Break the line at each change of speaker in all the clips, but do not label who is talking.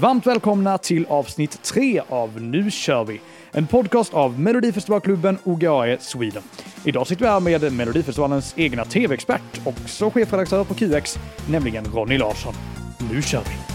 Varmt välkomna till avsnitt 3 av Nu kör vi! En podcast av Melodifestivalklubben OGAE Sweden. Idag sitter vi här med Melodifestivalens egna tv-expert, också chefredaktör på QX, nämligen Ronny Larsson. Nu kör vi!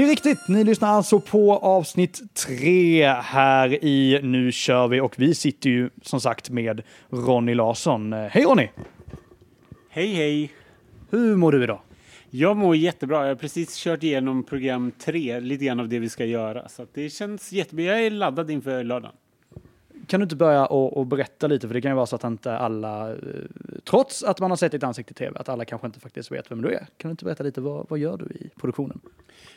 Det är riktigt. Ni lyssnar alltså på avsnitt tre här i Nu kör vi och vi sitter ju som sagt med Ronny Larsson. Hej Ronny!
Hej hej!
Hur mår du idag?
Jag mår jättebra. Jag har precis kört igenom program tre, lite grann av det vi ska göra. Så det känns jättebra. Jag är laddad inför lördagen.
Kan du inte börja och, och, berätta lite, för det kan ju vara så att inte alla, eh, trots att man har sett ditt ansikte i tv, att alla kanske inte faktiskt vet vem du är. Kan du inte berätta lite, vad, vad gör du i produktionen?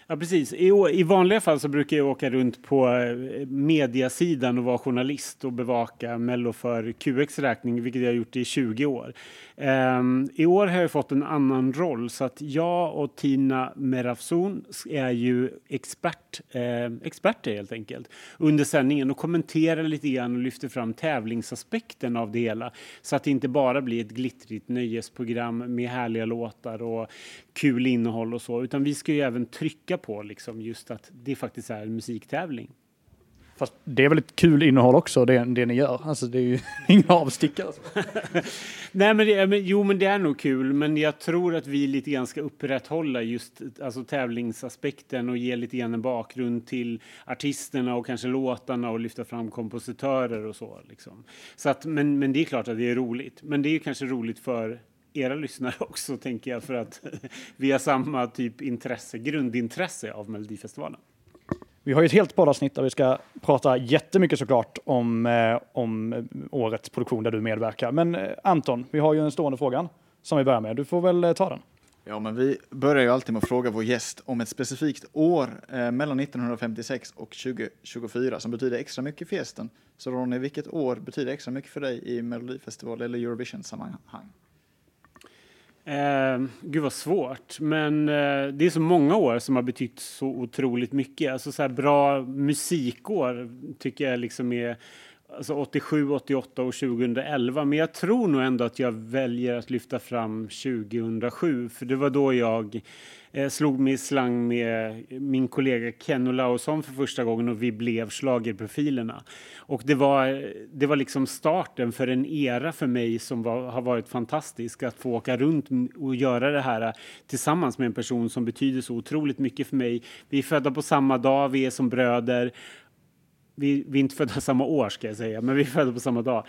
Ja, precis. I, I, vanliga fall så brukar jag åka runt på eh, mediasidan och vara journalist och bevaka Mello för QX räkning, vilket jag har gjort i 20 år. Um, I år har jag fått en annan roll, så att jag och Tina Merafzon är ju expert, eh, experter helt enkelt under sändningen och kommenterar lite grann och lyfter fram tävlingsaspekten av det hela så att det inte bara blir ett glittrigt nöjesprogram med härliga låtar och kul innehåll och så, utan vi ska ju även trycka på liksom just att det faktiskt är en musiktävling.
Fast det är väl ett kul innehåll också, det, det ni gör? Alltså det är ju inga avstickare.
Nej, men, det, men jo, men det är nog kul, men jag tror att vi lite grann ska upprätthålla just alltså, tävlingsaspekten och ge lite grann en bakgrund till artisterna och kanske låtarna och lyfta fram kompositörer och så. Liksom. så att, men, men det är klart att det är roligt, men det är kanske roligt för era lyssnare också, tänker jag, för att vi har samma typ intresse, grundintresse av Melodifestivalen.
Vi har ju ett helt poddavsnitt där vi ska prata jättemycket såklart om, eh, om årets produktion där du medverkar. Men eh, Anton, vi har ju en stående fråga som vi börjar med. Du får väl eh, ta den.
Ja, men vi börjar ju alltid med att fråga vår gäst om ett specifikt år eh, mellan 1956 och 2024 som betyder extra mycket för gästen. Så Ronny, vilket år betyder extra mycket för dig i Melodifestival eller Eurovision-sammanhang?
Eh, gud vad svårt, men eh, det är så många år som har betytt så otroligt mycket. Alltså så här bra musikår tycker jag liksom är alltså 87, 88 och 2011. Men jag tror nog ändå att jag väljer att lyfta fram 2007, för det var då jag eh, slog mig i slang med min kollega Ken Olausson för första gången och vi blev slagerprofilerna. Och det var, det var liksom starten för en era för mig som var, har varit fantastisk. Att få åka runt och göra det här tillsammans med en person som betyder så otroligt mycket för mig. Vi är födda på samma dag, vi är som bröder vi, vi är inte födda samma år ska jag säga, men vi är födda på samma dag.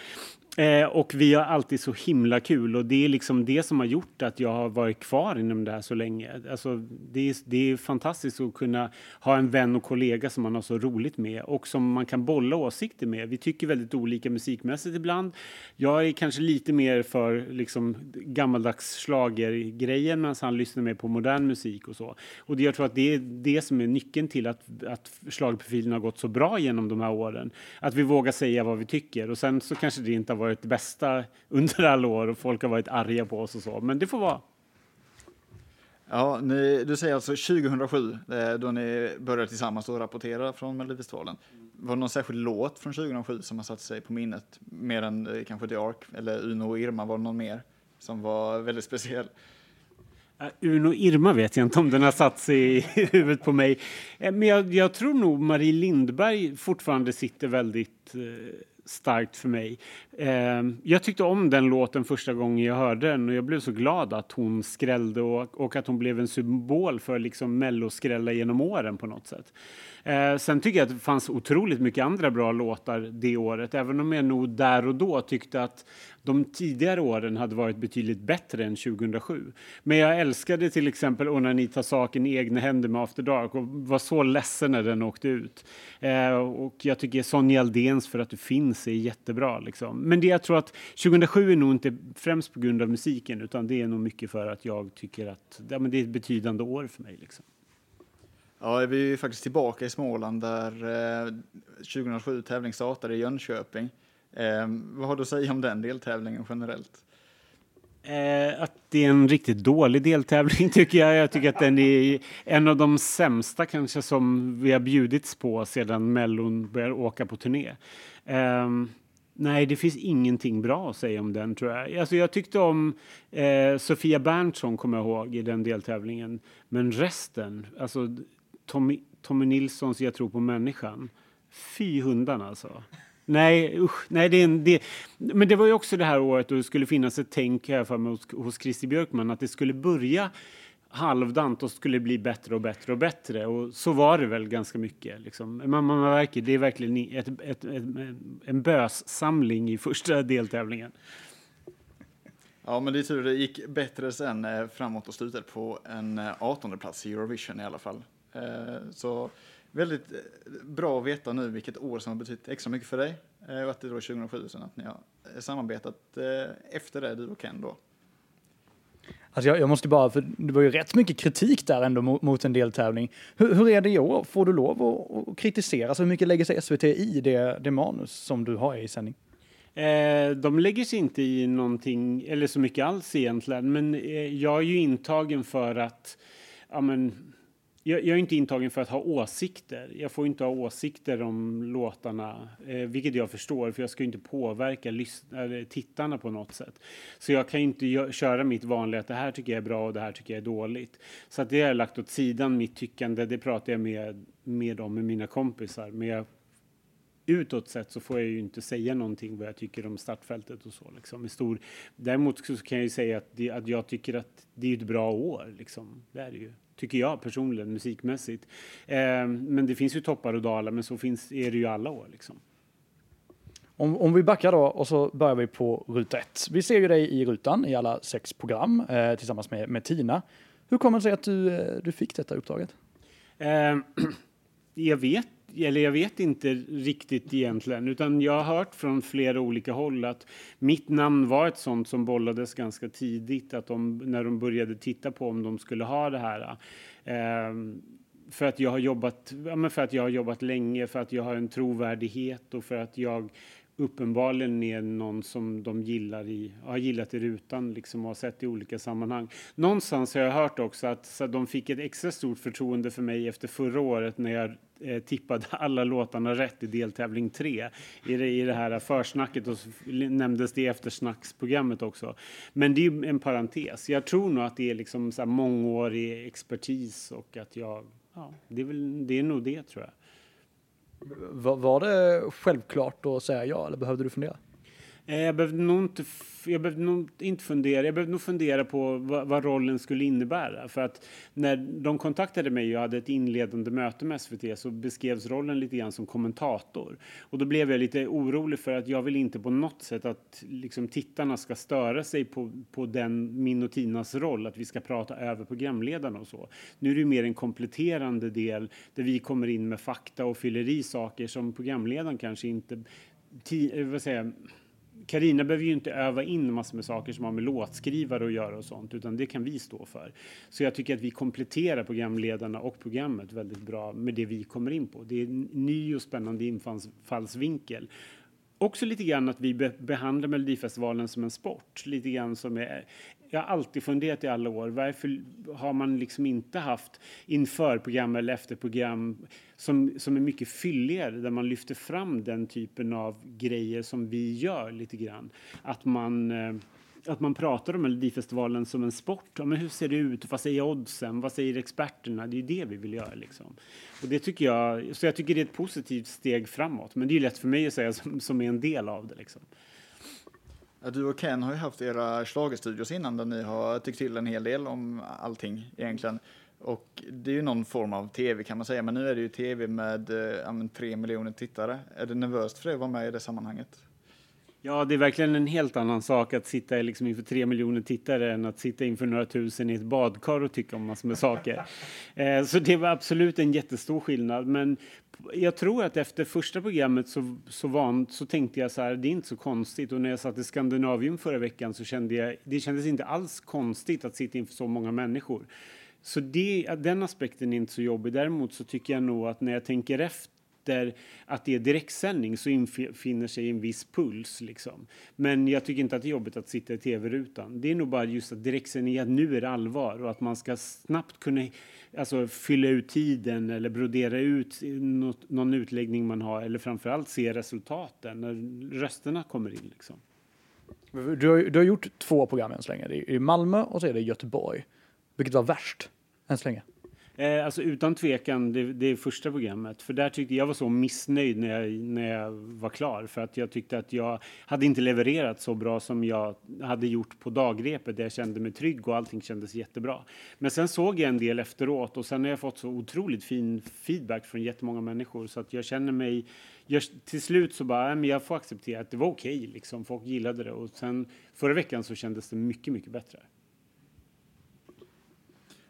Eh, och vi har alltid så himla kul och det är liksom det som har gjort att jag har varit kvar inom det här så länge. Alltså, det, är, det är fantastiskt att kunna ha en vän och kollega som man har så roligt med och som man kan bolla åsikter med. Vi tycker väldigt olika musikmässigt ibland. Jag är kanske lite mer för liksom, gammaldags slagergrejen medan han lyssnar mer på modern musik och så. Och det, jag tror att det är det som är nyckeln till att, att schlagerprofilen har gått så bra genom de här åren. Att vi vågar säga vad vi tycker och sen så kanske det inte har varit det bästa under alla år och folk har varit arga på oss och så, men det får vara.
Ja, ni, du säger alltså 2007, eh, då ni började tillsammans och rapportera från Melodifestivalen. Var det någon särskild låt från 2007 som har satt sig på minnet, mer än eh, kanske The Ark eller Uno och Irma? Var det någon mer som var väldigt speciell?
Uh, Uno Irma vet jag inte om den har satt sig i huvudet på mig. Men jag, jag tror nog Marie Lindberg fortfarande sitter väldigt starkt för mig. Eh, jag tyckte om den låten första gången jag hörde den och jag blev så glad att hon skrällde och, och att hon blev en symbol för liksom melloskrälla genom åren på något sätt. Eh, sen tycker jag att det fanns otroligt mycket andra bra låtar det året, även om jag nog där och då tyckte att de tidigare åren hade varit betydligt bättre än 2007. Men jag älskade till exempel Onani tar saken i egna händer med After Dark och var så ledsen när den åkte ut. Eh, och jag tycker Sonja Aldéns För att du finns är jättebra. Liksom. Men det jag tror att 2007 är nog inte främst på grund av musiken utan det är nog mycket för att jag tycker att ja, men det är ett betydande år för mig. Liksom.
Ja, vi är faktiskt tillbaka i Småland där eh, 2007 tävling startade i Jönköping. Eh, vad har du att säga om den deltävlingen generellt?
Eh, att det är en riktigt dålig deltävling tycker jag. Jag tycker att den är en av de sämsta kanske som vi har bjudits på sedan Mellon började åka på turné. Eh, nej, det finns ingenting bra att säga om den tror jag. Alltså, jag tyckte om eh, Sofia Berntsson kommer jag ihåg i den deltävlingen. Men resten, alltså Tommy, Tommy Nilssons Jag tror på människan. Fy hundarna alltså. Nej, usch, nej det, en, det Men det var ju också det här året då det skulle finnas ett tänk här för mig hos, hos Christer Björkman att det skulle börja halvdant och skulle bli bättre och bättre och bättre. Och så var det väl ganska mycket. Liksom. Man, man märker, det är verkligen ett, ett, ett, en bössamling i första deltävlingen.
Ja, men det är tur det gick bättre sen eh, framåt och slutade på en eh, 18-plats i Eurovision i alla fall. Eh, så väldigt eh, bra att veta nu vilket år som har betytt extra mycket för dig. Eh, och att det då är 2007, sen att ni har samarbetat eh, efter det, du och Ken då.
Alltså jag, jag, måste bara, för det var ju rätt mycket kritik där ändå mot, mot en deltävling. Hur, hur är det i år? Får du lov att, att kritisera? Så hur mycket lägger sig SVT i det, det manus som du har i sändning?
Eh, de lägger sig inte i någonting, eller så mycket alls egentligen, men eh, jag är ju intagen för att ja, men, jag, jag, är inte intagen för att ha åsikter. Jag får inte ha åsikter om låtarna, eh, vilket jag förstår, för jag ska inte påverka tittarna på något sätt. Så jag kan inte köra mitt vanliga att det här tycker jag är bra och det här tycker jag är dåligt. Så att det har jag lagt åt sidan, mitt tyckande, det pratar jag med, med dem, med mina kompisar. Men jag, utåt sett så får jag ju inte säga någonting vad jag tycker om startfältet och så. Liksom, stor. Däremot så kan jag ju säga att, det, att jag tycker att det är ett bra år. Liksom. Det är det ju tycker jag personligen, musikmässigt. Eh, men det finns ju toppar och dalar, men så finns, är det ju alla år. Liksom.
Om, om vi backar då och så börjar vi på ruta ett. Vi ser ju dig i rutan i alla sex program eh, tillsammans med, med Tina. Hur kommer det sig att du, eh, du fick detta uppdraget?
Eh, jag vet eller jag vet inte riktigt egentligen, utan jag har hört från flera olika håll att mitt namn var ett sånt som bollades ganska tidigt, att de, när de började titta på om de skulle ha det här. Eh, för att jag har jobbat, ja, för att jag har jobbat länge, för att jag har en trovärdighet och för att jag uppenbarligen är någon som de gillar i, har gillat i rutan liksom, och har sett i olika sammanhang. Någonstans har jag hört också att så de fick ett extra stort förtroende för mig efter förra året när jag eh, tippade alla låtarna rätt i deltävling 3 i det, i det här försnacket och så nämndes det i eftersnacksprogrammet också. Men det är en parentes. Jag tror nog att det är liksom så här mångårig expertis och att jag, ja, det är, väl, det är nog det tror jag.
Var det självklart att säga ja eller behövde du fundera?
Eh, jag behövde nog inte, jag behövde nog inte fundera. Jag behövde nog fundera på vad, vad, rollen skulle innebära. För att när de kontaktade mig och hade ett inledande möte med SVT så beskrevs rollen lite grann som kommentator. Och då blev jag lite orolig för att jag vill inte på något sätt att liksom, tittarna ska störa sig på, på den, min och Tinas roll, att vi ska prata över programledarna och så. Nu är det mer en kompletterande del där vi kommer in med fakta och fyller i saker som programledaren kanske inte eh, vad säger, Karina behöver ju inte öva in massor med saker som har med låtskrivare att göra och sånt, utan det kan vi stå för. Så jag tycker att vi kompletterar programledarna och programmet väldigt bra med det vi kommer in på. Det är en ny och spännande infallsvinkel. Också lite grann att vi behandlar Melodifestivalen som en sport, lite grann som är jag har alltid funderat i alla år, varför har man liksom inte haft införprogram eller efterprogram som, som är mycket fylligare, där man lyfter fram den typen av grejer som vi gör lite grann. Att man eh, att man pratar om Melodifestivalen som en sport. Ja, men hur ser det ut? Vad säger oddsen? Vad säger experterna? Det är det vi vill göra. Liksom. Och det tycker jag, så jag tycker det är ett positivt steg framåt. Men det är lätt för mig att säga som, som är en del av det. Liksom.
Du och Ken har ju haft era schlagerstudios innan där ni har tyckt till en hel del om allting egentligen. Och det är ju någon form av tv kan man säga, men nu är det ju tv med eh, tre miljoner tittare. Är det nervöst för dig att vara med i det sammanhanget?
Ja, det är verkligen en helt annan sak att sitta liksom inför tre miljoner tittare än att sitta inför några tusen i ett badkar och tycka om massor med saker. Eh, så det var absolut en jättestor skillnad. Men jag tror att efter första programmet så, så, van, så tänkte jag så här, det är inte så konstigt. Och när jag satt i Skandinavium förra veckan så kände jag, det kändes inte alls konstigt att sitta inför så många människor. Så det, den aspekten är inte så jobbig. Däremot så tycker jag nog att när jag tänker efter efter att det är direktsändning så infinner sig en viss puls. Liksom. Men jag tycker inte att det är jobbigt att sitta i tv-rutan. Det är nog bara just att direktsändning, att nu är det allvar och att man ska snabbt kunna alltså, fylla ut tiden eller brodera ut något, någon utläggning man har eller framförallt se resultaten när rösterna kommer in. Liksom.
Du har, du har gjort två program än så länge. Det är Malmö och så är det Göteborg. Vilket var värst än så länge?
Eh, alltså utan tvekan det, det första programmet. För där tyckte jag var så missnöjd när jag, när jag var klar. För att jag tyckte att jag hade inte levererat så bra som jag hade gjort på dagrepet. Där jag kände mig trygg och allting kändes jättebra. Men sen såg jag en del efteråt och sen har jag fått så otroligt fin feedback från jättemånga människor. Så att jag känner mig jag, till slut så bara, men jag får acceptera att det var okej, okay, liksom. folk gillade det. Och sen förra veckan så kändes det mycket, mycket bättre.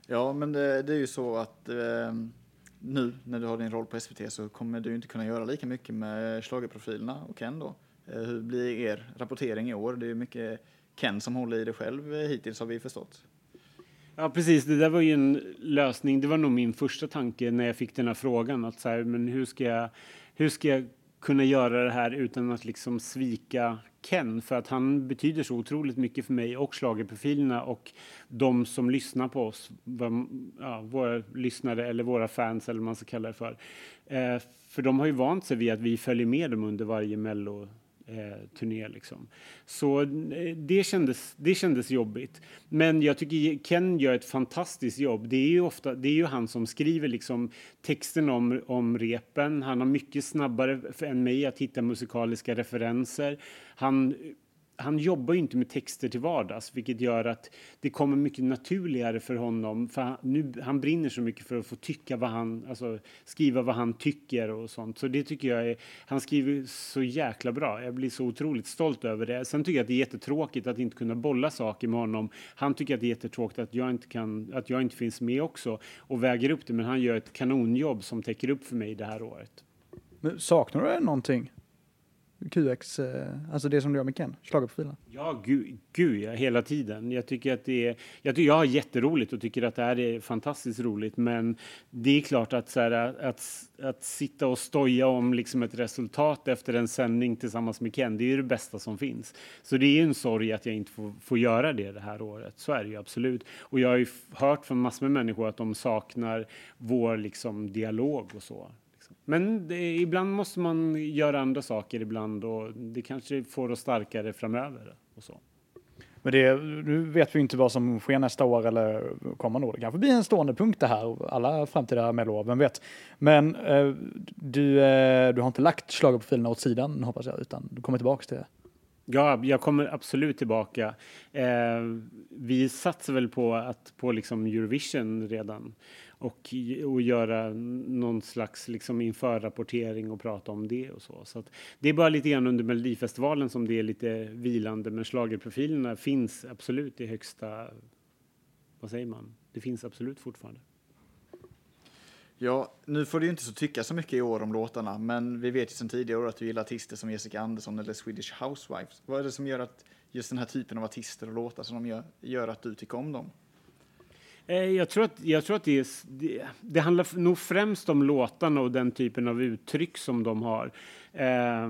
Ja, men det, det är ju så att eh, nu när du har din roll på SVT så kommer du inte kunna göra lika mycket med schlagerprofilerna och Ken då. Eh, hur blir er rapportering i år? Det är mycket Ken som håller i det själv eh, hittills har vi förstått.
Ja, precis. Det där var ju en lösning. Det var nog min första tanke när jag fick den här frågan. Att så här, men hur ska jag, hur ska jag kunna göra det här utan att liksom svika Ken för att han betyder så otroligt mycket för mig och schlagerprofilerna och de som lyssnar på oss, ja, våra lyssnare eller våra fans eller vad man ska kalla det för. Eh, för de har ju vant sig vid att vi följer med dem under varje mello eh, turné. Liksom. Så eh, det kändes, det kändes jobbigt. Men jag tycker Ken gör ett fantastiskt jobb. Det är ju, ofta, det är ju han som skriver liksom, texten om, om repen. Han har mycket snabbare än mig att hitta musikaliska referenser. Han han jobbar ju inte med texter till vardags, vilket gör att det kommer mycket naturligare för honom. För han, nu, han brinner så mycket för att få tycka vad han, alltså skriva vad han tycker och sånt. Så det tycker jag är, han skriver så jäkla bra. Jag blir så otroligt stolt över det. Sen tycker jag att det är jättetråkigt att inte kunna bolla saker med honom. Han tycker att det är jättetråkigt att jag inte kan, att jag inte finns med också och väger upp det. Men han gör ett kanonjobb som täcker upp för mig det här året.
Men saknar du någonting? QX, eh, alltså det som du gör med Ken, schlagerprofilen?
Ja, gud, gud ja, hela tiden. Jag tycker att det är, jag, tycker, jag har jätteroligt och tycker att det här är fantastiskt roligt. Men det är klart att, så här, att, att sitta och stoja om liksom ett resultat efter en sändning tillsammans med Ken, det är det bästa som finns. Så det är en sorg att jag inte får, får göra det det här året. Så är det ju absolut. Och jag har ju hört från massor med människor att de saknar vår liksom, dialog och så. Men det, ibland måste man göra andra saker ibland och det kanske får oss starkare framöver. Och så.
Men det, nu vet vi inte vad som sker nästa år eller kommande år. Det kanske blir en stående punkt det här, alla framtida Mello, vem vet. Men eh, du, eh, du har inte lagt schlagerprofilerna åt sidan hoppas jag, utan du kommer tillbaka till det.
Ja, jag kommer absolut tillbaka. Eh, vi satsar väl på att på liksom Eurovision redan och, och göra någon slags liksom införrapportering och prata om det och så. Så det är bara lite grann under Melodifestivalen som det är lite vilande, men slagerprofilerna finns absolut i högsta, vad säger man, det finns absolut fortfarande.
Ja, nu får du ju inte så tycka så mycket i år om låtarna, men vi vet ju sedan tidigare år att du gillar artister som Jessica Andersson eller Swedish Housewives. Vad är det som gör att just den här typen av artister och låtar som de gör, gör att du tycker om dem?
Eh, jag tror att, jag tror att det, är, det, det handlar nog främst om låtarna och den typen av uttryck som de har. Eh,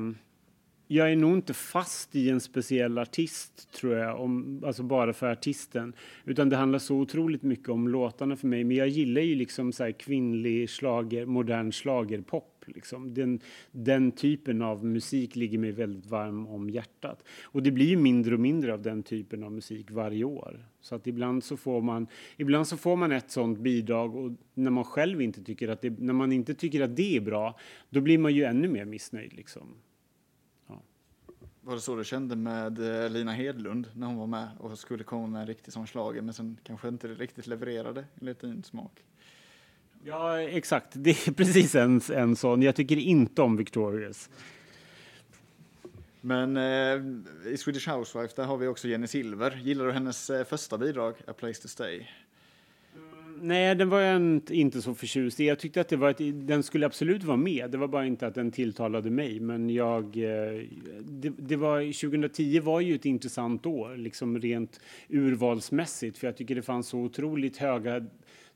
jag är nog inte fast i en speciell artist, tror jag, om, alltså bara för artisten. Utan det handlar så otroligt mycket om låtarna för mig. Men jag gillar ju liksom så kvinnlig slager, modern slagerpop. Liksom. Den, den typen av musik ligger mig väldigt varm om hjärtat. Och det blir mindre och mindre av den typen av musik varje år. Så att ibland så får man, ibland så får man ett sånt bidrag och när man själv inte tycker att det, när man inte tycker att det är bra, då blir man ju ännu mer missnöjd liksom.
Var det så du kände med eh, Lina Hedlund när hon var med och skulle komma med en riktig sån slager men sen kanske inte riktigt levererade enligt din smak?
Ja, exakt. Det är precis en, en sån. Jag tycker inte om Victorious.
Men eh, i Swedish Housewife där har vi också Jenny Silver. Gillar du hennes eh, första bidrag, A Place To Stay?
Nej, den var jag inte så förtjust i. Jag tyckte att det var ett, den skulle absolut vara med. Det var bara inte att den tilltalade mig. Men jag, eh, det, det var, 2010 var ju ett intressant år, liksom rent urvalsmässigt. För jag tycker det fanns så otroligt höga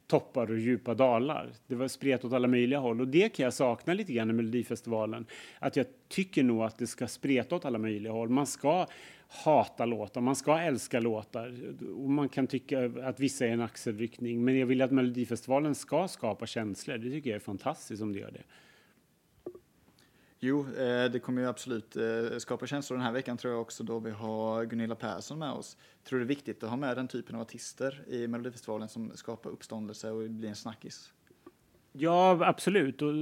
toppar och djupa dalar. Det var spret åt alla möjliga håll och det kan jag sakna lite grann i Melodifestivalen. Att jag tycker nog att det ska spreta åt alla möjliga håll. Man ska hata låtar, man ska älska låtar och man kan tycka att vissa är en axelryckning. Men jag vill att Melodifestivalen ska skapa känslor. Det tycker jag är fantastiskt om det gör det.
Jo, eh, det kommer ju absolut eh, skapa känslor den här veckan tror jag också då vi har Gunilla Persson med oss. Jag tror det är viktigt att ha med den typen av artister i Melodifestivalen som skapar uppståndelse och blir en snackis.
Ja, absolut. Och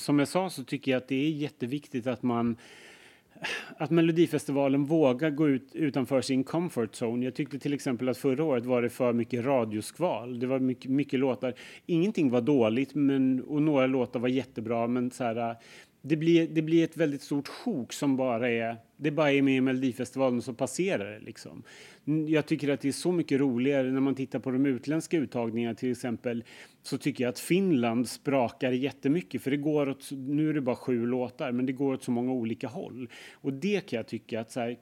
som jag sa så tycker jag att det är jätteviktigt att man att Melodifestivalen vågar gå ut utanför sin comfort zone. Jag tyckte till exempel att förra året var det för mycket radioskval. Det var mycket, mycket låtar. Ingenting var dåligt men, och några låtar var jättebra men så här, det blir, det blir ett väldigt stort sjok som bara är, det bara är med i Melodifestivalen så passerar det liksom. Jag tycker att det är så mycket roligare när man tittar på de utländska uttagningarna till exempel så tycker jag att Finland sprakar jättemycket för det går åt, nu är det bara sju låtar men det går åt så många olika håll och det kan jag tycka att så här,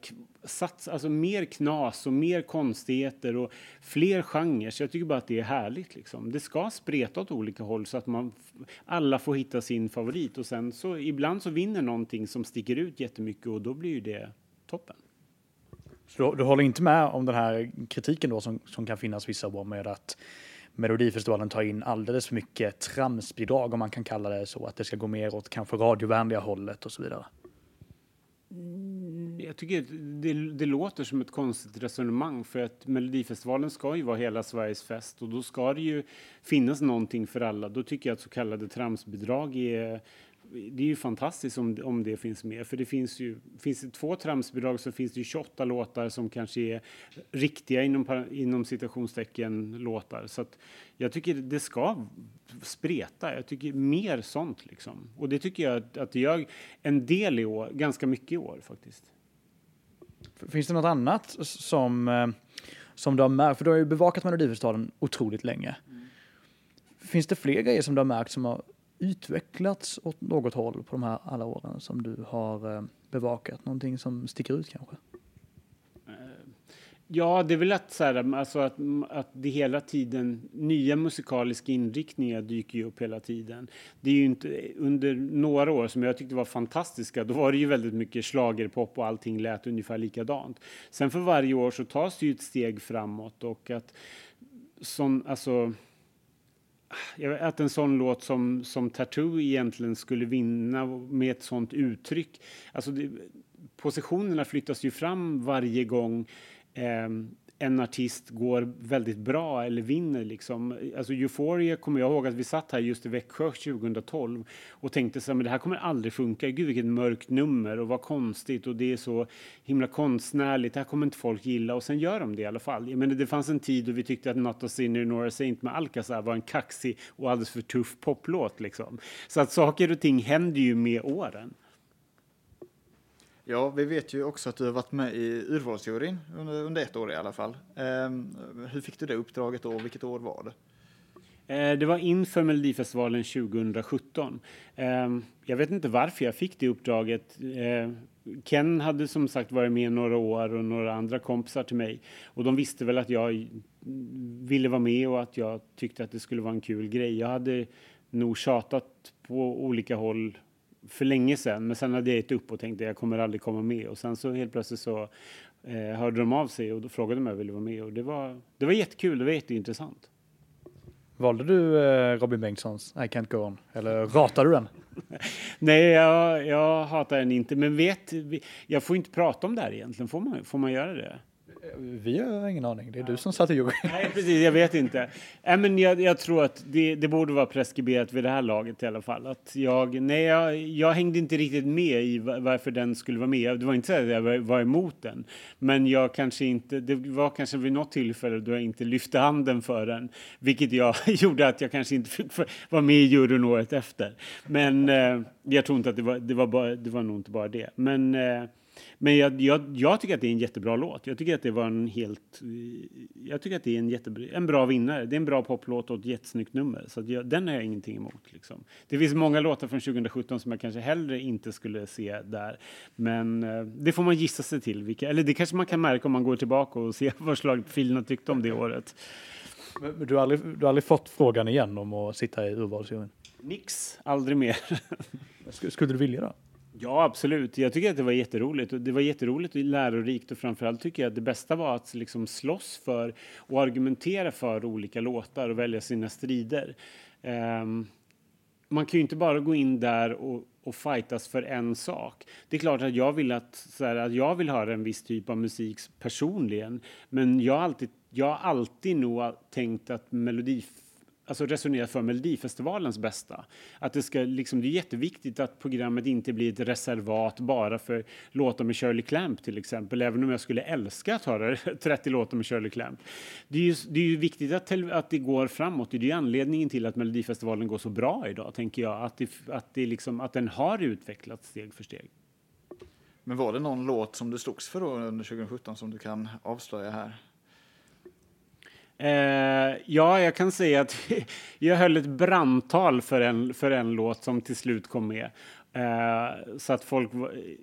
sats, alltså mer knas och mer konstigheter och fler genrer så jag tycker bara att det är härligt liksom. Det ska spreta åt olika håll så att man alla får hitta sin favorit och sen så ibland så vinner någonting som sticker ut jättemycket och då blir ju det toppen.
Så du, du håller inte med om den här kritiken då som, som kan finnas vissa år med att Melodifestivalen tar in alldeles för mycket tramsbidrag om man kan kalla det så, att det ska gå mer åt kanske radiovänliga hållet och så vidare?
Mm, jag tycker det, det, låter som ett konstigt resonemang för att Melodifestivalen ska ju vara hela Sveriges fest och då ska det ju finnas någonting för alla. Då tycker jag att så kallade tramsbidrag är det är ju fantastiskt om, om det finns med. För det finns ju, finns det två tramsbidrag så finns det ju 28 låtar som kanske är riktiga inom, inom citationstecken låtar. Så att jag tycker det ska spreta. Jag tycker mer sånt liksom. Och det tycker jag att, att det gör en del i år, ganska mycket i år faktiskt.
Finns det något annat som, eh, som du har märkt? För du har ju bevakat Melodifestivalen otroligt länge. Mm. Finns det fler grejer som du har märkt som har utvecklats åt något håll på de här alla åren som du har eh, bevakat? Någonting som sticker ut kanske?
Eh, ja, det är väl att, så här, alltså att, att det hela tiden, nya musikaliska inriktningar dyker ju upp hela tiden. Det är ju inte, under några år som jag tyckte var fantastiska, då var det ju väldigt mycket slagerpop och allting lät ungefär likadant. Sen för varje år så tas det ju ett steg framåt och att som, alltså att en sån låt som, som Tattoo egentligen skulle vinna med ett sånt uttryck. Alltså det, positionerna flyttas ju fram varje gång eh, en artist går väldigt bra eller vinner. Liksom. Alltså Euphoria kommer jag ihåg att vi satt här just i Växjö 2012 och tänkte så här, men det här kommer aldrig funka. Gud vilket mörkt nummer och vad konstigt och det är så himla konstnärligt. Det här kommer inte folk gilla och sen gör de det i alla fall. Jag menar, det fanns en tid då vi tyckte att Not a Sinner Nora Saint med Alcazar var en kaxig och alldeles för tuff poplåt. Liksom. Så att saker och ting händer ju med åren.
Ja, vi vet ju också att du har varit med i urvalsjuryn under, under ett år i alla fall. Ehm, hur fick du det uppdraget då? Vilket år var det?
Eh, det var inför Melodifestivalen 2017. Ehm, jag vet inte varför jag fick det uppdraget. Eh, Ken hade som sagt varit med några år och några andra kompisar till mig och de visste väl att jag ville vara med och att jag tyckte att det skulle vara en kul grej. Jag hade nog tjatat på olika håll för länge sedan, men sen hade jag gett upp och tänkte jag kommer aldrig komma med och sen så helt plötsligt så eh, hörde de av sig och då frågade de om jag ville vara med och det var, det var jättekul, det var jätteintressant.
Valde du eh, Robin Bengtssons I can't go on eller ratade du den?
Nej, jag, jag hatar den inte, men vet, jag får inte prata om det här egentligen, får man, får man göra det?
Vi har ingen aning. Det är du som satte jury.
Nej, precis. Jag vet inte. Äh, men jag, jag tror att det, det, borde vara preskriberat vid det här laget i alla fall. Att jag, nej, jag, jag hängde inte riktigt med i varför den skulle vara med. Det var inte så att jag var emot den, men jag kanske inte. Det var kanske vid något tillfälle då jag inte lyfte handen för den, vilket jag gjorde att jag kanske inte fick vara med i juryn året efter. Men eh, jag tror inte att det var. Det var, bara, det var nog inte bara det, men eh, men jag, jag, jag, tycker att det är en jättebra låt. Jag tycker att det var en helt... Jag tycker att det är en, jättebra, en bra vinnare. Det är en bra poplåt och ett jättesnyggt nummer. Så jag, den har jag ingenting emot. Liksom. Det finns många låtar från 2017 som jag kanske hellre inte skulle se där. Men eh, det får man gissa sig till. Vilka, eller det kanske man kan märka om man går tillbaka och ser vad slagprofilerna tyckte om det året.
Men du har, aldrig, du har aldrig fått frågan igen om att sitta i urvalsjuryn?
Nix, aldrig mer.
Sk- Skulle du vilja det?
Ja, absolut. Jag tycker att det var jätteroligt. Och det var jätteroligt och lärorikt och framförallt tycker jag att det bästa var att liksom slåss för och argumentera för olika låtar och välja sina strider. Um, man kan ju inte bara gå in där och, och fightas för en sak. Det är klart att jag vill att, så här, att jag vill höra en viss typ av musik personligen, men jag har alltid, jag har alltid nog tänkt att melodi alltså resonera för Melodifestivalens bästa. Att det, ska, liksom, det är jätteviktigt att programmet inte blir ett reservat bara för låtar med Shirley Clamp till exempel, även om jag skulle älska att höra 30 låtar med Shirley Clamp. Det är ju, det är ju viktigt att, att det går framåt. Det är ju anledningen till att Melodifestivalen går så bra idag, tänker jag. Att, det, att, det liksom, att den har utvecklats steg för steg.
Men var det någon låt som du slogs för då under 2017 som du kan avslöja här?
Eh, ja, jag kan säga att jag höll ett brandtal för en, för en låt som till slut kom med. Eh, så att folk,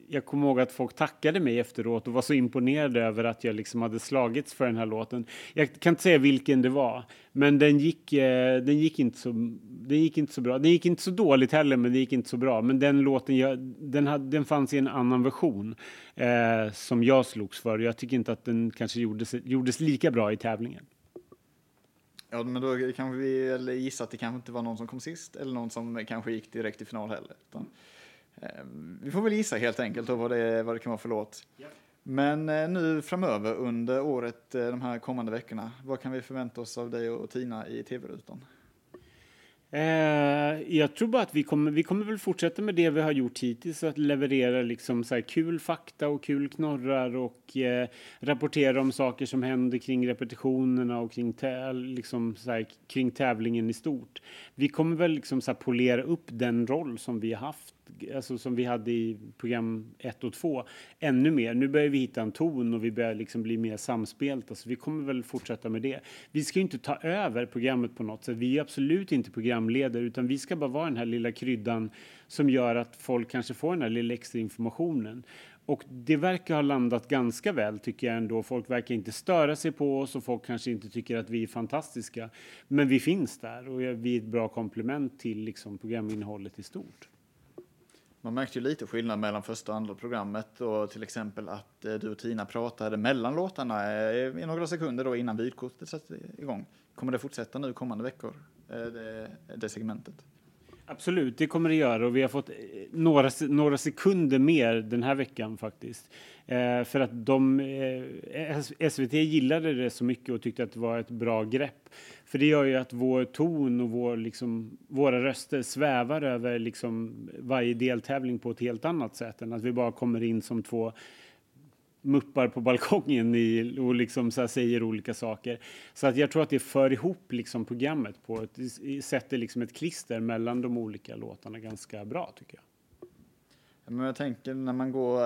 jag kommer ihåg att folk tackade mig efteråt och var så imponerade över att jag liksom hade slagits för den här låten. Jag kan inte säga vilken det var, men den gick, eh, den gick, inte, så, den gick inte så bra. Den gick inte så dåligt heller, men den gick inte så bra. Men den låten, jag, den, hade, den fanns i en annan version eh, som jag slogs för. Jag tycker inte att den kanske gjordes, gjordes lika bra i tävlingen.
Ja, men då kanske vi eller gissa att det kanske inte var någon som kom sist eller någon som kanske gick direkt till final heller. Utan, eh, vi får väl gissa helt enkelt då vad det, vad det kan vara för låt. Ja. Men eh, nu framöver under året, eh, de här kommande veckorna, vad kan vi förvänta oss av dig och Tina i tv-rutan?
Eh, jag tror bara att vi kommer, vi kommer väl fortsätta med det vi har gjort hittills, att leverera liksom så kul fakta och kul knorrar och eh, rapportera om saker som händer kring repetitionerna och kring, liksom så här, kring tävlingen i stort. Vi kommer väl liksom så polera upp den roll som vi har haft alltså som vi hade i program 1 och 2, ännu mer. Nu börjar vi hitta en ton och vi börjar liksom bli mer samspelta, så vi kommer väl fortsätta med det. Vi ska inte ta över programmet på något sätt. Vi är absolut inte programledare, utan vi ska bara vara den här lilla kryddan som gör att folk kanske får den här lilla extra informationen. Och det verkar ha landat ganska väl tycker jag ändå. Folk verkar inte störa sig på oss och folk kanske inte tycker att vi är fantastiska. Men vi finns där och vi är ett bra komplement till liksom programinnehållet i stort.
Man märkte ju lite skillnad mellan första och andra programmet och till exempel att eh, du och Tina pratade mellan låtarna eh, i några sekunder då innan vykortet satte igång. Kommer det fortsätta nu kommande veckor, eh, det, det segmentet?
Absolut, det kommer det göra och vi har fått eh, några, några sekunder mer den här veckan faktiskt. Eh, för att de, eh, SVT gillade det så mycket och tyckte att det var ett bra grepp. För det gör ju att vår ton och vår, liksom, våra röster svävar över liksom, varje deltävling på ett helt annat sätt än att vi bara kommer in som två muppar på balkongen i, och liksom så säger olika saker. Så att jag tror att det för ihop liksom programmet på ett, sätter liksom ett klister mellan de olika låtarna ganska bra tycker jag.
Men jag tänker när man går,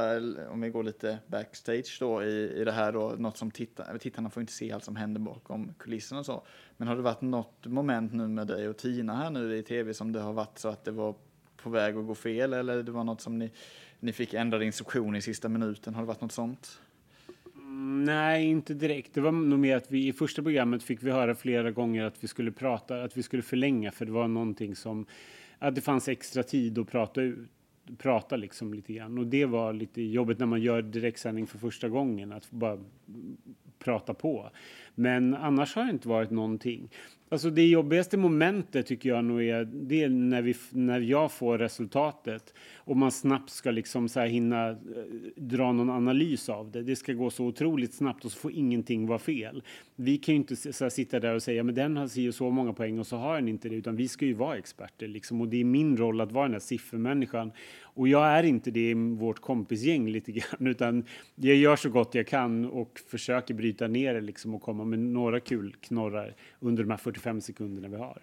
om vi går lite backstage då i, i det här då, något som titta, tittarna får inte se allt som händer bakom kulisserna och så. Men har det varit något moment nu med dig och Tina här nu i tv som det har varit så att det var på väg att gå fel eller det var något som ni, ni fick ändrade instruktioner i sista minuten? Har det varit något sånt?
Mm, nej, inte direkt. Det var nog mer att vi i första programmet fick vi höra flera gånger att vi skulle prata, att vi skulle förlänga för det var någonting som, att det fanns extra tid att prata ut prata liksom lite grann. Och det var lite jobbigt när man gör direktsändning för första gången, att bara prata på. Men annars har det inte varit någonting. Alltså det jobbigaste momentet tycker jag nog är, det är när, vi, när jag får resultatet och man snabbt ska liksom så här hinna eh, dra någon analys av det. Det ska gå så otroligt snabbt och så får ingenting vara fel. Vi kan ju inte så sitta där och säga men den har si och så många poäng och så har den inte det utan vi ska ju vara experter liksom och det är min roll att vara den här siffermänniskan och jag är inte det i vårt kompisgäng lite grann utan jag gör så gott jag kan och försöker bryta ner det liksom och komma med några kul knorrar under de här 45 sekunderna vi har.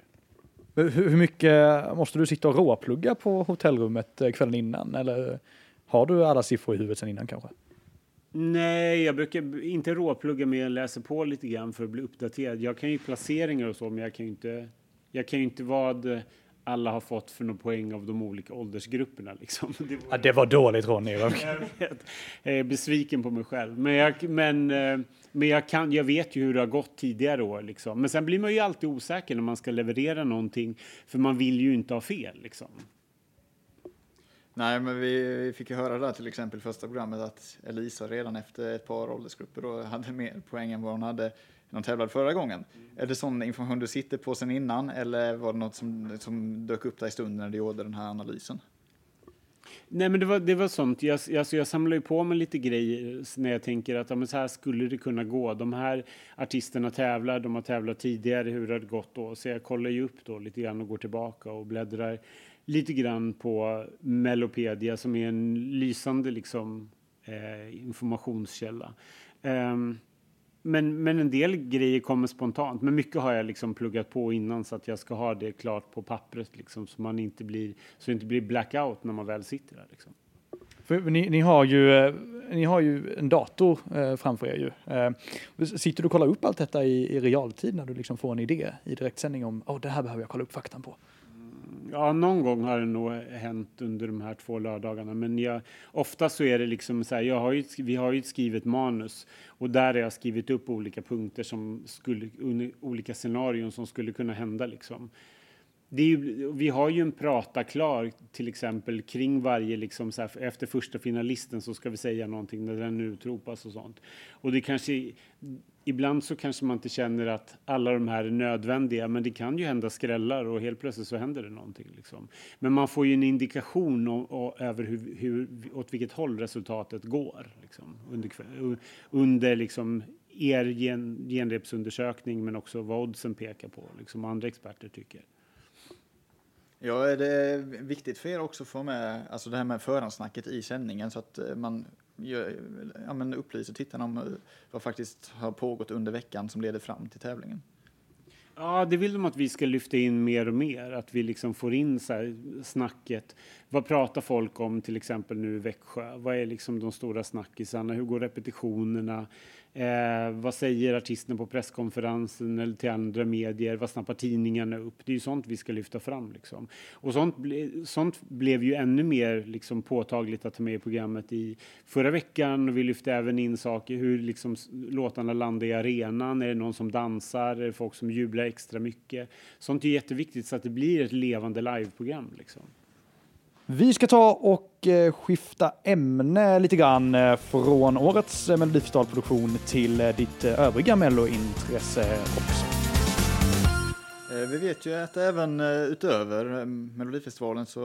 Hur mycket måste du sitta och råplugga på hotellrummet eh, kvällen innan? Eller har du alla siffror i huvudet sen innan kanske?
Nej, jag brukar inte råplugga men jag läser på lite grann för att bli uppdaterad. Jag kan ju placeringar och så, men jag kan ju inte, jag kan ju inte vad alla har fått för några poäng av de olika åldersgrupperna. Liksom.
Det, var... Ja, det var dåligt Ronny.
jag, är besviken på mig själv. Men, jag, men, eh, men jag, kan, jag vet ju hur det har gått tidigare år. Liksom. Men sen blir man ju alltid osäker när man ska leverera någonting. För man vill ju inte ha fel. Liksom.
Nej, men vi, vi fick ju höra där till exempel första programmet att Elisa redan efter ett par åldersgrupper då hade mer poäng än vad hon hade när de tävlade förra gången. Mm. Är det sån information du sitter på sen innan eller var det något som, som dök upp där i stunden när du gjorde den här analysen?
Nej, men det var, det var sånt. Jag, alltså jag samlar ju på mig lite grejer eh, när jag tänker att ja, men så här skulle det kunna gå. De här artisterna tävlar, de har tävlat tidigare, hur har det gått då? Så jag kollar ju upp då lite grann och går tillbaka och bläddrar lite grann på Melopedia som är en lysande liksom, eh, informationskälla. Um, men, men en del grejer kommer spontant. Men mycket har jag liksom pluggat på innan så att jag ska ha det klart på pappret liksom, så man inte blir så det inte blir blackout när man väl sitter där. Liksom.
För ni, ni, har ju, eh, ni har ju en dator eh, framför er ju. Eh, sitter du och kollar upp allt detta i, i realtid när du liksom får en idé i direktsändning om oh, det här behöver jag kolla upp faktan på?
Ja, någon gång har det nog hänt under de här två lördagarna. Men jag, ofta så är det liksom så här, jag har ju, vi har ju skrivit manus och där har jag skrivit upp olika punkter som skulle, olika scenarion som skulle kunna hända liksom. Ju, vi har ju en prata klar till exempel kring varje, liksom så här, efter första finalisten så ska vi säga någonting när den utropas och sånt. Och det kanske, ibland så kanske man inte känner att alla de här är nödvändiga, men det kan ju hända skrällar och helt plötsligt så händer det någonting. Liksom. Men man får ju en indikation om, om, över hur, hur, åt vilket håll resultatet går liksom, under, under liksom, er gen, genrepsundersökning, men också vad oddsen pekar på, liksom andra experter tycker.
Ja, är det viktigt för er också att få med alltså det här med förhandsnacket i sändningen så att eh, man gör, ja, men upplyser tittarna om eh, vad faktiskt har pågått under veckan som leder fram till tävlingen?
Ja, det vill de att vi ska lyfta in mer och mer. Att vi liksom får in så här snacket. Vad pratar folk om till exempel nu i Växjö? Vad är liksom de stora snackisarna? Hur går repetitionerna? Eh, vad säger artisterna på presskonferensen eller till andra medier? Vad snappar tidningarna upp? Det är ju sånt vi ska lyfta fram. Liksom. Och sånt, ble, sånt blev ju ännu mer liksom, påtagligt att ta med i programmet i förra veckan. Vi lyfte även in saker, hur liksom, låtarna landar i arenan. Är det någon som dansar? Är det folk som jublar extra mycket? Sånt är jätteviktigt så att det blir ett levande liveprogram. Liksom.
Vi ska ta och eh, skifta ämne lite grann eh, från årets eh, Melodifestivalproduktion till ditt övriga Mello-intresse också.
Vi vet ju att även utöver Melodifestivalen så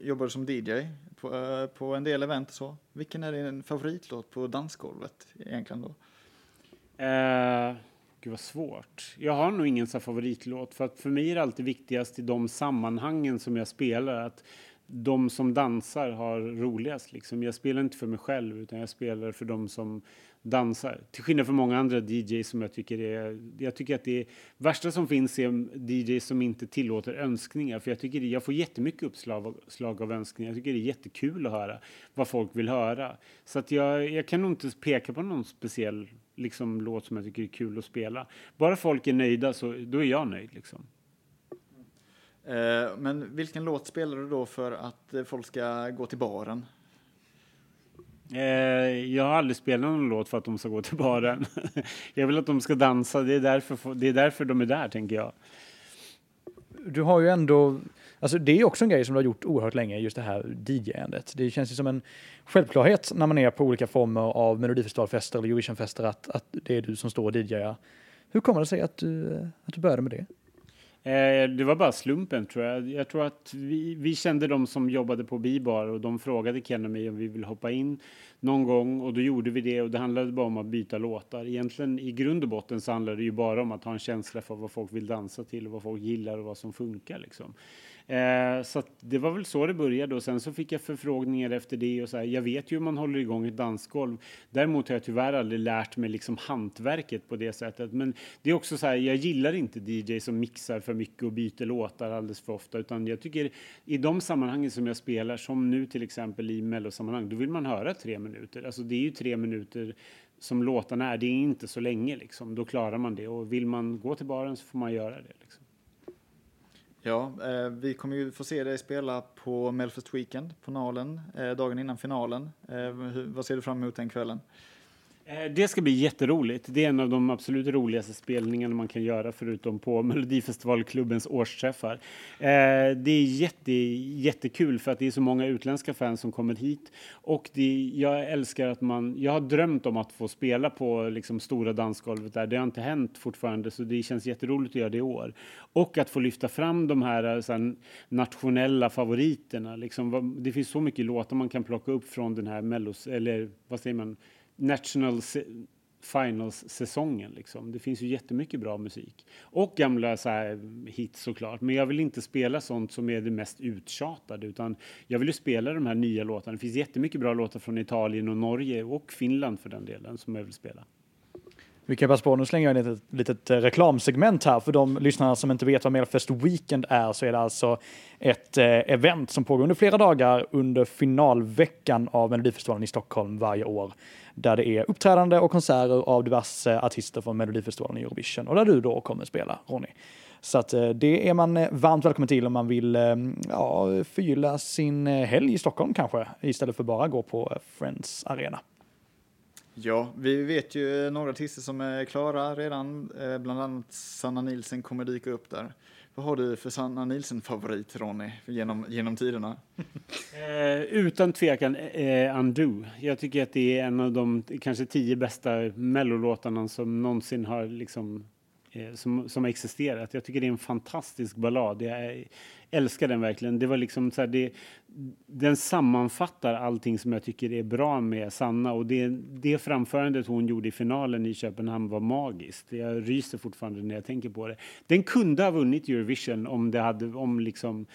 jobbar du som DJ på, på en del event och så. Vilken är din favoritlåt på dansgolvet egentligen då?
Uh, gud vad svårt. Jag har nog ingen så favoritlåt för att för mig är det alltid viktigast i de sammanhangen som jag spelar att de som dansar har roligast. Liksom. Jag spelar inte för mig själv, utan jag spelar för de som dansar. Till skillnad från många andra DJs som jag tycker är... Jag tycker att det värsta som finns är DJs som inte tillåter önskningar. För jag tycker det, jag får jättemycket uppslag slag av önskningar. Jag tycker det är jättekul att höra vad folk vill höra. Så att jag, jag kan nog inte peka på någon speciell liksom, låt som jag tycker är kul att spela. Bara folk är nöjda så då är jag nöjd. Liksom.
Eh, men vilken låt spelar du då för att eh, folk ska gå till baren?
Eh, jag har aldrig spelat någon låt för att de ska gå till baren. jag vill att de ska dansa, det är, därför, det är därför de är där, tänker jag.
Du har ju ändå, alltså det är också en grej som du har gjort oerhört länge, just det här DJ-andet. Det känns ju som en självklarhet när man är på olika former av Melodifestivalfester eller Eurovisionfester att, att det är du som står och DJar. Hur kommer det sig att du, att du började med det?
Eh, det var bara slumpen tror jag. Jag tror att vi, vi kände de som jobbade på Bibar och de frågade Ken och mig om vi ville hoppa in någon gång och då gjorde vi det och det handlade bara om att byta låtar. Egentligen i grund och botten så handlar det ju bara om att ha en känsla för vad folk vill dansa till och vad folk gillar och vad som funkar liksom. Eh, så det var väl så det började och sen så fick jag förfrågningar efter det och så här, jag vet ju hur man håller igång ett dansgolv. Däremot har jag tyvärr aldrig lärt mig liksom hantverket på det sättet. Men det är också så här, jag gillar inte DJ som mixar för mycket och byter låtar alldeles för ofta, utan jag tycker i de sammanhangen som jag spelar, som nu till exempel i mellosammanhang, då vill man höra tre minuter. Alltså det är ju tre minuter som låtarna är, det är inte så länge liksom. Då klarar man det och vill man gå till baren så får man göra det. Liksom.
Ja, eh, vi kommer ju få se dig spela på Melfest Weekend på Nalen, eh, dagen innan finalen. Eh, hur, vad ser du fram emot den kvällen?
Eh, det ska bli jätteroligt. Det är en av de absolut roligaste spelningarna man kan göra förutom på Melodifestivalklubbens årsträffar. Eh, det är jätte, jättekul för att det är så många utländska fans som kommer hit och det, jag älskar att man. Jag har drömt om att få spela på liksom stora dansgolvet där. Det har inte hänt fortfarande, så det känns jätteroligt att göra det i år och att få lyfta fram de här, eh, här nationella favoriterna. Liksom, det finns så mycket låtar man kan plocka upp från den här mellos eller vad säger man? National Finals-säsongen. Liksom. Det finns ju jättemycket bra musik. Och gamla så här, hits såklart. Men jag vill inte spela sånt som är det mest uttjatade utan jag vill ju spela de här nya låtarna. Det finns jättemycket bra låtar från Italien och Norge och Finland för den delen som jag vill spela.
Vi kan passa på att slänga in ett litet eh, reklamsegment här. För de lyssnare som inte vet vad Melfest Weekend är så är det alltså ett eh, event som pågår under flera dagar under finalveckan av Melodifestivalen i Stockholm varje år. Där det är uppträdande och konserter av diverse artister från Melodifestivalen i Eurovision och där du då kommer spela, Ronny. Så att eh, det är man eh, varmt välkommen till om man vill eh, ja, förgylla sin helg i Stockholm kanske, istället för bara gå på Friends Arena.
Ja, vi vet ju eh, några artister som är klara redan. Eh, bland annat Sanna Nilsen kommer dyka upp där. Vad har du för Sanna Nilsen-favorit, Ronny, genom, genom tiderna?
eh, utan tvekan eh, Undo. Jag tycker att det är en av de kanske tio bästa mellolåtarna som någonsin har liksom Eh, som, som existerat. Jag tycker det är en fantastisk ballad. Jag älskar den verkligen. Det var liksom så här, det, den sammanfattar allting som jag tycker är bra med Sanna och det, det framförandet hon gjorde i finalen i Köpenhamn var magiskt. Jag ryser fortfarande när jag tänker på det. Den kunde ha vunnit Eurovision om det hade, om liksom,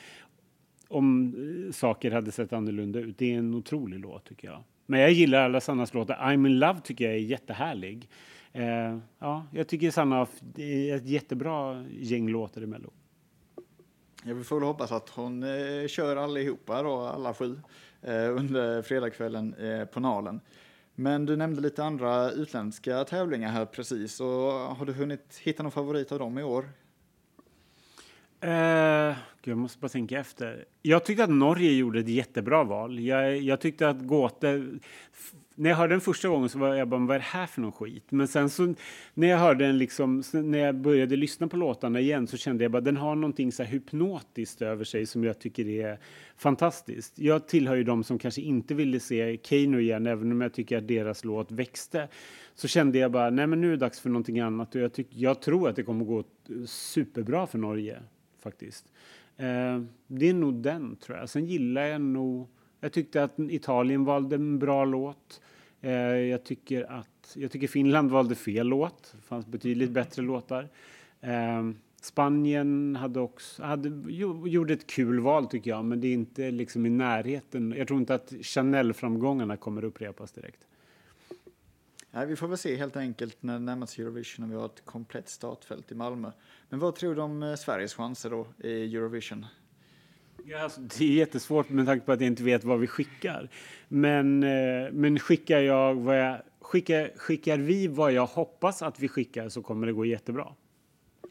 om eh, saker hade sett annorlunda ut. Det är en otrolig låt tycker jag. Men jag gillar alla Sannas låtar. I'm in love tycker jag är jättehärlig. Eh, ja, jag tycker Sanna har ett jättebra gäng låtar i Mello.
Jag vi får väl hoppas att hon eh, kör allihopa då, alla sju, eh, under fredagskvällen eh, på Nalen. Men du nämnde lite andra utländska tävlingar här precis. Och har du hunnit hitta någon favorit av dem i år?
Uh, jag måste bara tänka efter. Jag tyckte att Norge gjorde ett jättebra val. Jag, jag tyckte att Gåte när jag hörde den första gången så var jag bara, vad är det här för någon skit? Men sen så när jag hörde den liksom, när jag började lyssna på låtarna igen så kände jag bara, den har någonting så här hypnotiskt över sig som jag tycker är fantastiskt. Jag tillhör ju de som kanske inte ville se Keino igen, även om jag tycker att deras låt växte. Så kände jag bara, nej men nu är det dags för någonting annat och jag, tyck, jag tror att det kommer gå superbra för Norge faktiskt. Eh, det är nog den tror jag. Sen gillar jag nog jag tyckte att Italien valde en bra låt. Eh, jag, tycker att, jag tycker Finland valde fel låt. Det fanns betydligt bättre låtar. Eh, Spanien hade också, hade, gjorde ett kul val tycker jag, men det är inte liksom i närheten. Jag tror inte att Chanel-framgångarna kommer upprepas direkt.
Nej, vi får väl se helt enkelt när det närmar sig Eurovision och vi har ett komplett startfält i Malmö. Men vad tror du om eh, Sveriges chanser då i Eurovision?
Ja, alltså, det är jättesvårt med tanke på att jag inte vet vad vi skickar. Men, eh, men skickar, jag vad jag, skickar, skickar vi vad jag hoppas att vi skickar så kommer det gå jättebra.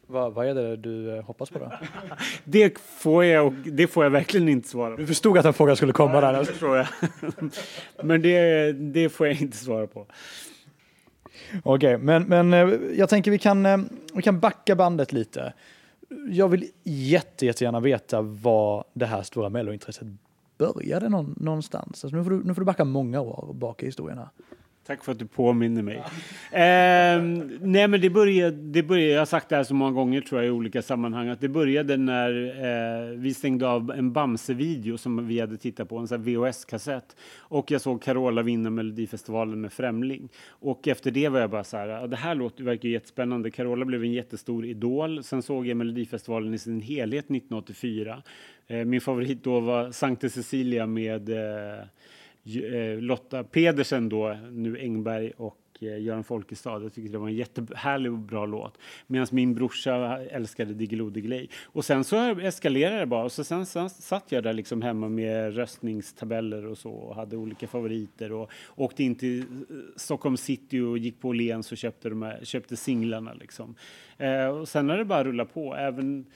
Vad, vad är det du eh, hoppas på då?
det, får jag, det får jag verkligen inte svara på.
Du förstod att en fråga skulle komma där?
Det förstår jag. men det, det får jag inte svara på.
Okej, men, men eh, jag tänker vi kan, vi kan backa bandet lite jag vill jätte, jättegärna veta var det här stora mellointresset började någonstans. Alltså nu, får du, nu får du backa många år bak i historien här.
Tack för att du påminner mig. Eh, nej, men det började, det började, jag har sagt det här så många gånger tror jag i olika sammanhang, att det började när eh, vi stängde av en Bamse-video som vi hade tittat på, en VHS-kassett. Och jag såg Carola vinna Melodifestivalen med Främling. Och efter det var jag bara så här, det här låter, verkar jättespännande. Carola blev en jättestor idol. Sen såg jag Melodifestivalen i sin helhet 1984. Eh, min favorit då var Sankte Cecilia med Eh, Eh, Lotta Pedersen då, nu Engberg och eh, Göran Folkestad. Jag tyckte det var en jättehärlig och bra låt. Medan min brorsa älskade Diggiloo Diggiley. Och sen så eskalerade det bara. Och så sen, sen satt jag där liksom hemma med röstningstabeller och så och hade olika favoriter och åkte in till eh, Stockholm city och gick på Åhléns och köpte, de här, köpte singlarna liksom. Eh, och sen har det bara rullat på. Även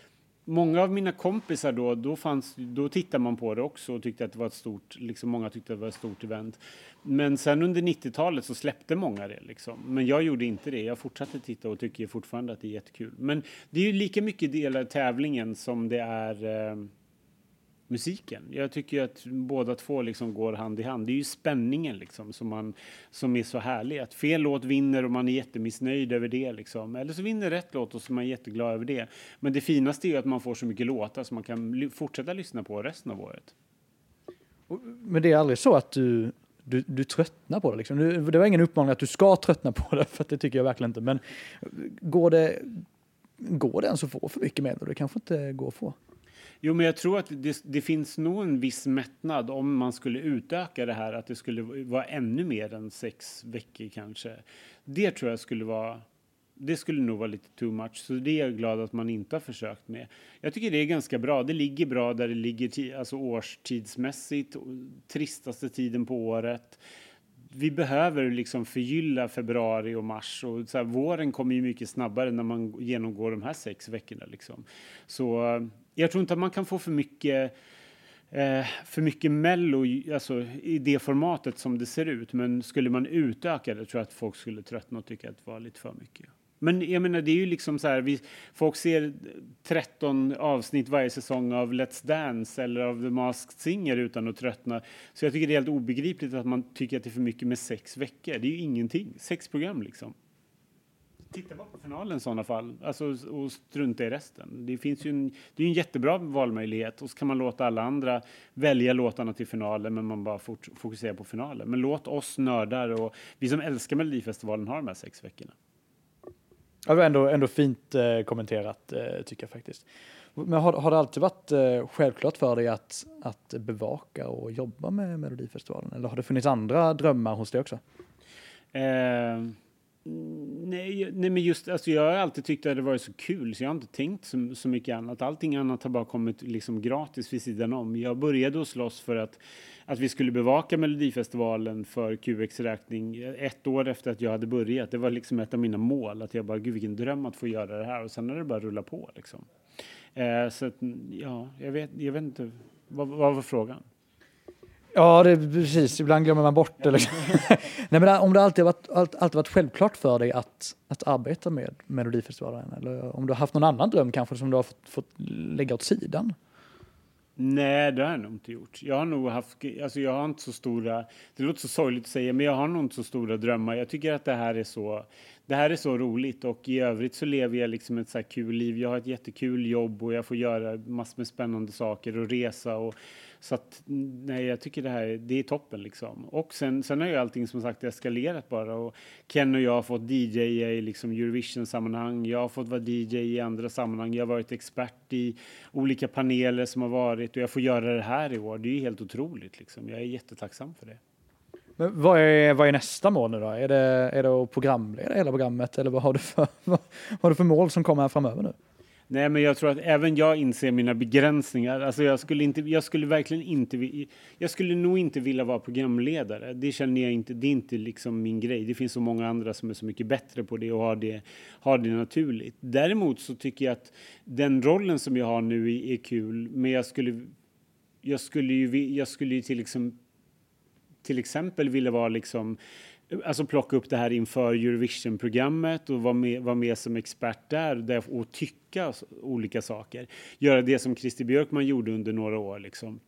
många av mina kompisar då, då, fanns, då tittade man på det också och tyckte att det var ett stort, liksom många tyckte att det var ett stort event. Men sen under 90-talet så släppte många det liksom. Men jag gjorde inte det. Jag fortsatte titta och tycker fortfarande att det är jättekul. Men det är ju lika mycket del av tävlingen som det är eh, musiken. Jag tycker att båda två liksom går hand i hand. Det är ju spänningen liksom som, man, som är så härlig. Att fel låt vinner och man är jättemissnöjd över det. Liksom. Eller så vinner rätt låt och så är man jätteglad över det. Men det finaste är ju att man får så mycket låtar som man kan fortsätta lyssna på resten av året.
Men det är aldrig så att du, du, du tröttnar på det? Liksom. Det var ingen uppmaning att du ska tröttna på det, för det tycker jag verkligen inte. Men går det, går det ens att få för mycket medel? Det kanske inte går att få?
Jo, men jag tror att det, det, finns nog en viss mättnad om man skulle utöka det här, att det skulle vara ännu mer än sex veckor kanske. Det tror jag skulle vara det skulle nog vara lite too much, så det är jag glad att man inte har försökt med. Jag tycker det är ganska bra. Det ligger bra där det ligger alltså årstidsmässigt, tristaste tiden på året. Vi behöver liksom förgylla februari och mars och så här, våren kommer ju mycket snabbare när man genomgår de här sex veckorna. Liksom. Så jag tror inte att man kan få för mycket eh, för mycket mello alltså, i det formatet som det ser ut. Men skulle man utöka det tror jag att folk skulle tröttna och tycka att det var lite för mycket. Men jag menar, det är ju liksom så här, vi, folk ser 13 avsnitt varje säsong av Let's Dance eller av The Masked Singer utan att tröttna. Så jag tycker det är helt obegripligt att man tycker att det är för mycket med sex veckor. Det är ju ingenting. Sex program liksom. Titta bara på finalen i sådana fall, alltså, och strunta i resten. Det finns ju en, det är en jättebra valmöjlighet och så kan man låta alla andra välja låtarna till finalen men man bara fokuserar på finalen. Men låt oss nördar och vi som älskar Melodifestivalen ha de här sex veckorna.
Ja, det var ändå, ändå fint eh, kommenterat eh, tycker jag faktiskt. Men har, har det alltid varit eh, självklart för dig att, att bevaka och jobba med Melodifestivalen? Eller har det funnits andra drömmar hos dig också?
Mm, nej, nej, men just alltså jag har alltid tyckt att det varit så kul så jag har inte tänkt så, så mycket annat. Allting annat har bara kommit liksom gratis vid sidan om. Jag började att slåss för att, att vi skulle bevaka Melodifestivalen för QX räkning eh, ett år efter att jag hade börjat. Det var liksom ett av mina mål. Att jag bara, gud vilken dröm att få göra det här. Och sen har det bara rullat på liksom. Eh, så att, ja, jag vet, jag vet inte. Vad, vad var frågan?
Ja, det, precis. Ibland glömmer man bort det. Liksom. Nej, men om det alltid varit, alltid varit självklart för dig att, att arbeta med Melodifestivalen eller om du har haft någon annan dröm kanske som du har fått, fått lägga åt sidan?
Nej, det har jag nog inte gjort. Jag har nog haft, alltså jag har inte så stora, det låter så sorgligt att säga, men jag har nog inte så stora drömmar. Jag tycker att det här är så, det här är så roligt och i övrigt så lever jag liksom ett så här kul liv. Jag har ett jättekul jobb och jag får göra massor med spännande saker och resa och så att nej, jag tycker det här det är toppen liksom. Och sen, sen har ju allting som sagt eskalerat bara och Ken och jag har fått DJ i liksom Eurovision-sammanhang. Jag har fått vara DJ i andra sammanhang. Jag har varit expert i olika paneler som har varit och jag får göra det här i år. Det är ju helt otroligt liksom. Jag är jättetacksam för det.
Men vad är, vad är nästa mål nu då? Är det, är det att programleda hela programmet eller vad har du för, vad har du för mål som kommer här framöver nu?
Nej, men jag tror att även jag inser mina begränsningar. Alltså jag skulle inte, jag skulle verkligen inte, jag skulle nog inte vilja vara programledare. Det känner jag inte, det är inte liksom min grej. Det finns så många andra som är så mycket bättre på det och har det, har det naturligt. Däremot så tycker jag att den rollen som jag har nu är, är kul, men jag skulle, jag skulle ju, jag skulle ju till, liksom, till exempel vilja vara liksom alltså plocka upp det här inför Eurovision-programmet och vara med, vara med som expert där och tycka olika saker. Göra det som Christer Björkman gjorde under några år. Liksom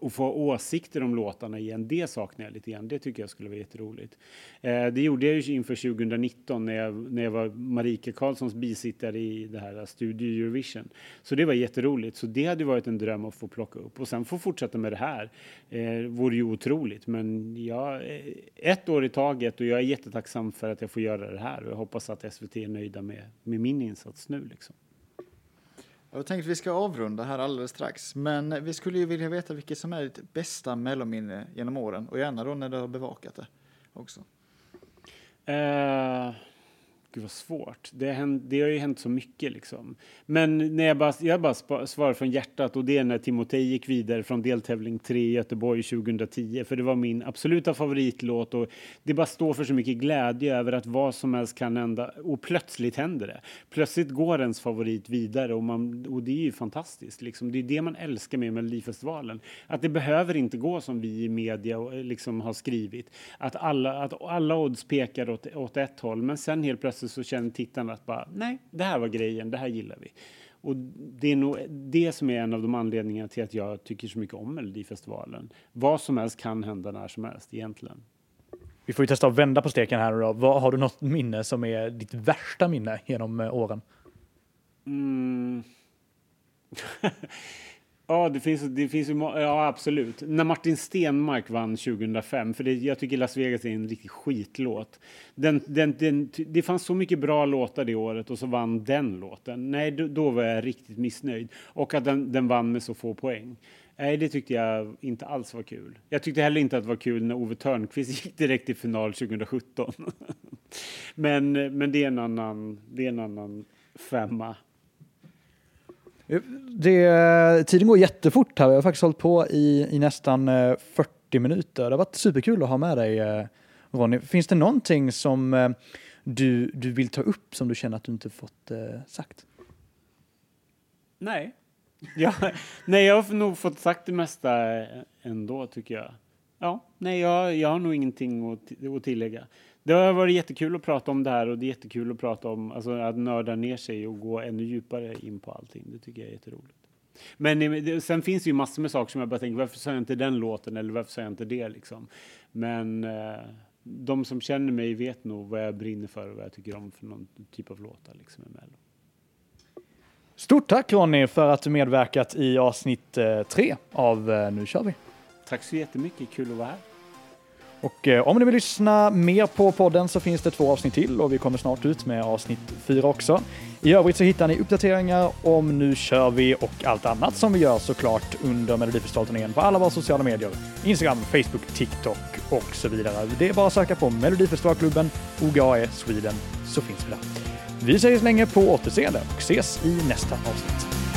och få åsikter om låtarna igen, det saknar jag lite grann. Det tycker jag skulle vara jätteroligt. Eh, det gjorde jag ju inför 2019 när jag, när jag var Marika Karlssons bisittare i det här Studio Eurovision. Så det var jätteroligt. Så det hade varit en dröm att få plocka upp och sen få fortsätta med det här. Eh, vore ju otroligt. Men ja, eh, ett år i taget och jag är jättetacksam för att jag får göra det här och jag hoppas att SVT är nöjda med, med min insats nu liksom.
Jag tänkte att vi ska avrunda här alldeles strax, men vi skulle ju vilja veta vilket som är ditt bästa mellominne genom åren och gärna då när du har bevakat det också.
Uh, Gud vad svårt. Det har, hänt, det har ju hänt så mycket liksom. Men när jag bara, jag bara svarar från hjärtat och det är när Timotej gick vidare från deltävling 3 i Göteborg 2010. För det var min absoluta favoritlåt och det bara står för så mycket glädje över att vad som helst kan hända och plötsligt händer det. Plötsligt går ens favorit vidare och, man, och det är ju fantastiskt. Liksom. Det är det man älskar med Melodifestivalen. Att det behöver inte gå som vi i media eh, liksom har skrivit. Att alla, att alla odds pekar åt, åt ett håll men sen helt plötsligt så känner tittarna att bara, nej, det här var grejen, det här gillar vi. Och det är nog det som är en av de anledningarna till att jag tycker så mycket om Melodifestivalen. Vad som helst kan hända när som helst egentligen.
Vi får ju testa att vända på steken här då. Vad, har du något minne som är ditt värsta minne genom eh, åren?
Mm. Ja, det finns, det finns ju, ja absolut. När Martin Stenmark vann 2005, för det, jag tycker Las Vegas är en riktig skitlåt. Den, den, den, det fanns så mycket bra låtar det året och så vann den låten. Nej, då, då var jag riktigt missnöjd. Och att den, den vann med så få poäng. Nej, det tyckte jag inte alls var kul. Jag tyckte heller inte att det var kul när Ove Törnqvist gick direkt till final 2017. men, men det är en annan, det är en annan femma.
Det, tiden går jättefort här. Vi har faktiskt hållit på i, i nästan eh, 40 minuter. Det har varit superkul att ha med dig eh, Ronny. Finns det någonting som eh, du, du vill ta upp som du känner att du inte fått sagt?
Nej. Ja, nej, jag har nog fått sagt det mesta ändå tycker jag. Ja, nej, jag, jag har nog ingenting att, att tillägga. Det har varit jättekul att prata om det här och det är jättekul att prata om alltså, att nörda ner sig och gå ännu djupare in på allting. Det tycker jag är jätteroligt. Men sen finns det ju massor med saker som jag bara tänker, varför sa jag inte den låten eller varför sa jag inte det liksom? Men eh, de som känner mig vet nog vad jag brinner för och vad jag tycker om för någon typ av låtar liksom emellan.
Stort tack Ronny för att du medverkat i avsnitt eh, tre av eh, Nu kör vi.
Tack så jättemycket, kul att vara här.
Och eh, om ni vill lyssna mer på podden så finns det två avsnitt till och vi kommer snart ut med avsnitt fyra också. I övrigt så hittar ni uppdateringar om Nu kör vi och allt annat som vi gör såklart under Melodifestivalturnén på alla våra sociala medier. Instagram, Facebook, TikTok och så vidare. Det är bara att söka på Melodifestivalklubben OGAE Sweden så finns vi där. Vi säger så länge på återseende och ses i nästa avsnitt.